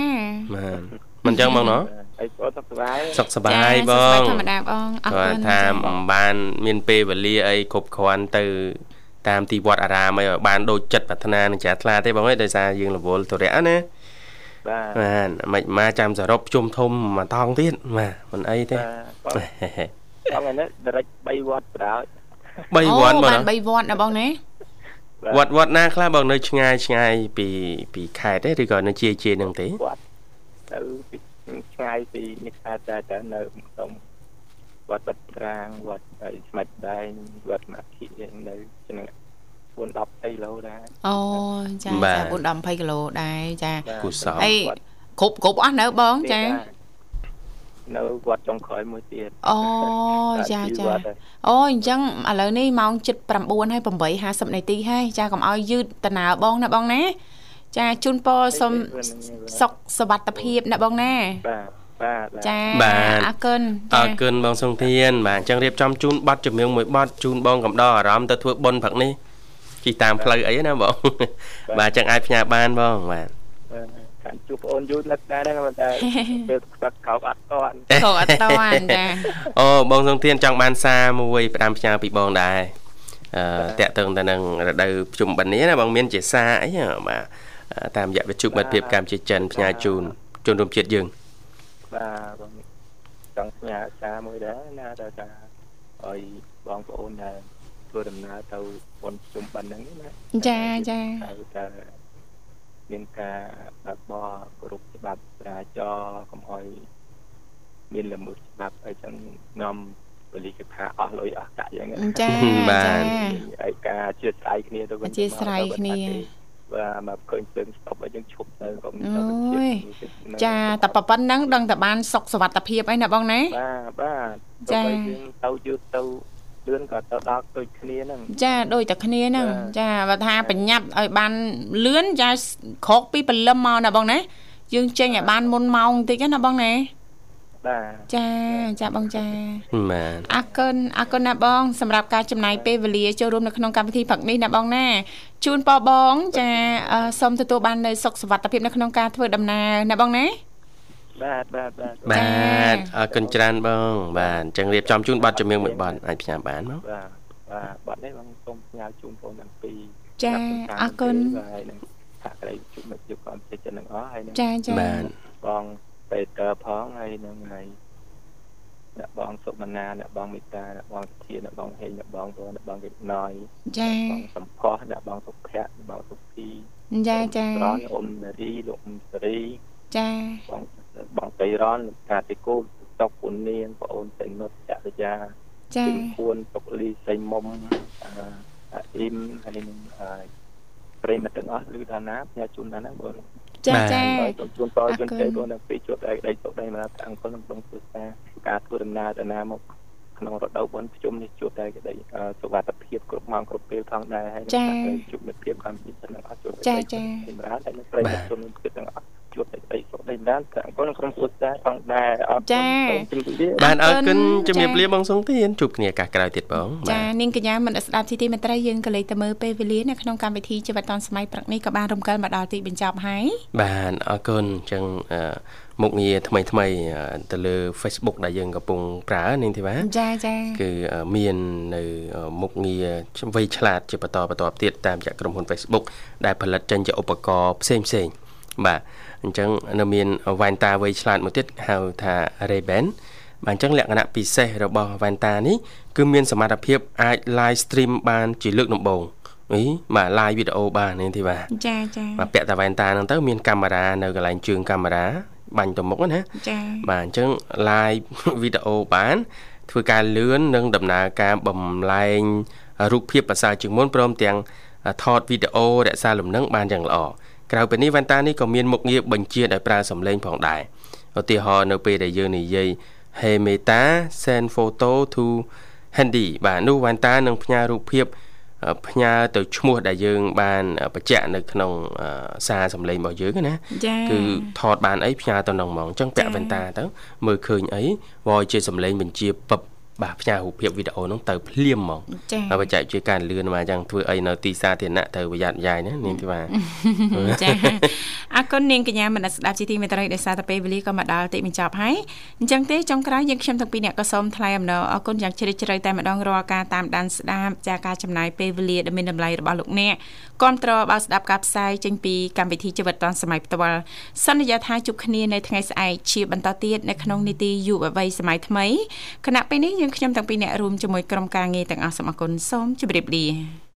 បាទមិនអញ្ចឹងបងណោះហើយបងសុខសប្បាយសុខសប្បាយបសុខសប្បាយងធម្មតាបងអរគាត់គុណថាចាមិនបាន មានពេលវេលាអីគ្រប់គ្រាន់ទៅតាមទីវត្តអារាមឲ្យបានដូចចិត្តប្រាថ្នានឹងជ្រះថ្លាទេបងអើយដោយសារយើងរវល់ទុរៈណា បាទបាទមិនមកចាំសរុបជុំធំមួយតង់ទៀតបាទមិនអីទេបាទបងនេះដរិច3វត្តបណ្ដោយ3វត្តបងបានណា3វត្តណាបងណាវត្តវត្តណាខ្លះបងនៅឆ្ងាយឆ្ងាយពីពីខេត្តទេឬក៏នៅជាជានឹងទេវត្តទៅពីឆ្ងាយពីនេះខែតែតែនៅក្នុងវត្តបាត់ត្រាងវត្តហើយស្មាច់ដែងវត្តមាគិនៅឆ្នាំ 4 10គីឡូដែរអូចាបាទចា4 10 20គីឡូដែរចាបាទកុសលអីគ្រប់គ្រប់អស់នៅបងចានៅវត្តចុងក្រោយមួយទៀតអូចាពីចាវត្តហើយអូអញ្ចឹងឥឡូវនេះម៉ោង7:09ហើយ8:50នាទីហើយចាកុំឲ្យយឺតតើបងណាបងណាចាជូនពរសូមសុខសុវត្ថិភាពណាបងណាបាទបាទចាបាទអរគុណអចារគុណបងសុងធានបាទអញ្ចឹងរៀបចំជូនប័ណ្ណចម្រៀងមួយប័ណ្ណជូនបងកំដរអារម្មណ៍ទៅធ្វើបុណ្យព្រឹកនេះ ជិះតាមផ្លូវអីណាបង បាទអញ្ចឹងអាចផ្ញើបានបងបាទខាងជួបបងអូនយូរនឹកដែរហ្នឹងតែពេលខ្វឹកកោបអត់តន់ខកអត់តន់ចាអូបងសុងធានចង់បានសារមួយផ្ដាំផ្ញើពីបងដែរអឺតាក់ទងទៅនឹងរដូវជុំបិណ្ឌនេះណាបងមានជាសារអីហ៎បាទអឺតាមរយៈវិទ្យុមិត្តភាពកម្ពុជាចិនផ្ញើជូនជនរួមជាតិយើងបាទបងចង់ផ្ញើសារមួយដែរណាដល់ថាឲ្យបងប្អូនដែល ធ្វើដំណើរទៅបុណ្យជុំបិណ្ឌហ្នឹងណាចាចាហើយតែមានការបើកបរគ្រប់ច្បាប់ចរាចរណ៍កុំឲ្យមានល្មើសច្បាប់អីចឹងនាំប៉ូលីសគេថាអស់លុយអស់កាក់យ៉ាងហ្នឹងចាបាទចាហើយការអធិស្ឋានគ្នាទៅវិញអធិស្ឋានគ្នាបាទមកឃើញភ្លើងស្តុបអីចឹងឈប់ទៅក៏មានអូយទៅចាតែប៉ុណ្្នឹងដឹងតែបានសុខសុវត្ថិភាពអីណាបងណាបាទបាទចាបើយើងទៅយឺតទៅ លឿនក៏ទៅដល់ដូចគ្នាហ្នឹងចាដូចតែគ្នាហ្នឹងចាចាបើថាបញ្ញាប់ឲ្យបានលឿនចាក្រោកពីព្រលឹមមកណាបងណាយើងចេញឲ្យបានមុនម៉ោងបន្តិចណាបងណាបាទចាចាបងចាបាទអរគុណអរគុណណាបងសម្រាប់ការចំណាយពេលវេលាចូលរួមនៅក្នុងកម្មវិធីផឹកនេះណាបងណាជូនពរបងចាអឺសូមទទួលបាននៅសុខសុវត្ថិភាពនៅក្នុងការធ្វើដំណើរណាបងណា បាទបាទបាទបាទអរគុណច្រើនបង បាទអញ្ចឹងរៀបចំជូនប័ណ្ណចម្រៀងមួយប័ណ្ណអាចផ្ញើបានមកបាទបាទបាត់នេះបងសូមផ្ញើជូនបងទាំងពីរចាអរគុណហើយនឹងថាក្តីជុំមិត្តយុគកំចិត្តទាំងអស់ហើយនឹងចាចាបាទបងពេតើផងហើយនឹងហើយអ្នកបងសុមនាអ្នកបងមេតាអ្នកបងសុធាអ្នកបងហេងអ្នកបងតអ្នកបងកេតណយចាបងសំផស្សអ្នកបងសុភ័ក្រអ្នកបងសុភីចាចារនអ៊ុំនារីលោកអ៊ុំសេរីចាបង បងតៃរនលោកតាតិគូតុកពុននាងបងអូនតេនុតចក្រយាចាពីពួនតុកលីសៃមុំអឺអ៊ីមហើយនឹងអឺប្រិមត្តទាំងអស់ឬដល់ណាផ្ញើជូនដល់ណាបងចាចាហើយសូមជូនពរជូនជ័យបងទាំងពីរជួបតែក្តីសុខដីមកដល់អង្គលក្នុងព្រឹក្សាការធ្វើដំណើរទៅណាមកក្នុងរដូវបុណ្យប្រជុំនេះជួបតែក្តីអឺសុវត្ថិភាពគ្រប់ម៉ោងគ្រប់ពេលផងដែរហើយនឹងជួបមិត្តភាពកម្មវិធីទាំងអស់ជួបតែសម្រាប់ហើយនឹងប្រិយមិត្តជនជាតិទាំងអស់ ជួបតែក្តីសុខដីមកដល់អង្គលក្នុងព្រឹក្សាផងដែរអរគុណសូមជម្រាបលាបាទអរគុណជំរាបលាបងសុងធានជួបគ្នាឱកាសក្រោយទៀតបងចាបាទនាងកញ្ញាមិនស្ដាប់ទីទីមេត្រីយើងក៏លេខទៅមើលពេលវេលានៅក្នុងកម្មវិធីជីវិតឌុនសម័យព្រឹកនេះក៏បានរំកិលមកដល់ទីបញ្ចប់ហើយបាទអរគុណអញ្ចឹងអឺមុខងារថ្មីថ្មីអឺទៅលើ Facebook ដែលយើងកំពុងប្រើនាងធីវ៉ាចាចាគឺអឺមាននៅអឺមុខងារវៃឆ្លាតជាបន្តបន្តទៀតតាមរយៈក្រុមហ៊ុន Facebook ដែលផលិតចេញជាឧបករណ៍ផ្សេងផ្សេងបាទ អញ្ចឹងនៅមានវ៉ែនតាវៃឆ្លាតមួយទៀតហៅថា Ray-Ban បាទអញ្ចឹងលក្ខណៈពិសេសរបស់វ៉ែនតានេះគឺមានសមត្ថភាពអាច live stream បានជាលើកដំបូងអីបាទ live វីដេអូបាននាងធីវ៉ាចាចាបាទពាក់តាវ៉ែនតាហ្នឹងទៅមានកាមេរ៉ានៅកន្លែងជើងកាមេរ៉ាបាញ់ទៅមុខណាចាបាទអញ្ចឹង live វីដេអូបាន ធ្វើការលឿននិងដំណើរការបំលែងរូបភាពប្រសើរជាងមុនព្រមទាំងថតវីដេអូរក្សាលំនឹងបានយ៉ាងល្អ ក្រៅពីនេះវ៉ែនតានេះក៏មានមុខងារបញ្ជាដោយប្រើសំឡេងផងដែរឧទាហរណ៍នៅពេលដែលយើងនិយាយ Hey Meta send photo to handy បាទនោះវ៉ែនតានឹងផ្ញើរូបភាពអឺផ្ញើទៅឈ្មោះដែលយើងបានបញ្ជាក់នៅក្នុងអឺសារសំឡេងរបស់យើងណាចាគឺថតបានអីផ្ញើទៅក្នុងហ្មងអញ្ចឹងពាក់ចា៎វ៉ែនតាទៅមើលឃើញអីវយជាសំឡេងបញ្ជាពឹប បាទផ្ញើរូបភាពវីដេអូនោះទៅភ្លាមហ្មងចាបច្ចេកវិទ្យាការលឿនមកអញ្ចឹងធ្វើអីនៅទីសាធារណៈត្រូវប្រយ័ត្នប្រយែងណានាងធីវ៉ាចាអរគុណនាងកញ្ញាមនស្ដាប់ជីទីមេត្រីដោយសារតែពេលវេលាក៏មកដល់ទីបញ្ចប់ហើយអញ្ចឹងទេចុងក្រោយយើងខ្ញុំទាំងពីរអ្នកក៏សូមថ្លែងអំណរអរគុណយ៉ាងជ្រាលជ្រៅតែម្ដងរាល់ការតាមដានស្ដាប់ចាការចំណាយពេលវេលាដ៏មានតម្លៃរបស់លោកអ្នកគ្រប់តរបើស្ដាប់ការផ្សាយចេញពីកម្មវិធីជីវិតឌွန်សម័យផ្ទាល់សន្យាថាជួបគ្នានៅថ្ងៃស្អែកជាបន្តទៀតនៅក្នុងនីតិយុវវ័យសម័យថ្មីគណៈពេលនេះយើងខ្ញុំទាំងពីរអ្នករួមជាមួយក្រុមការងារទាំងអស់សូមអរគុណសូមជម្រាបលា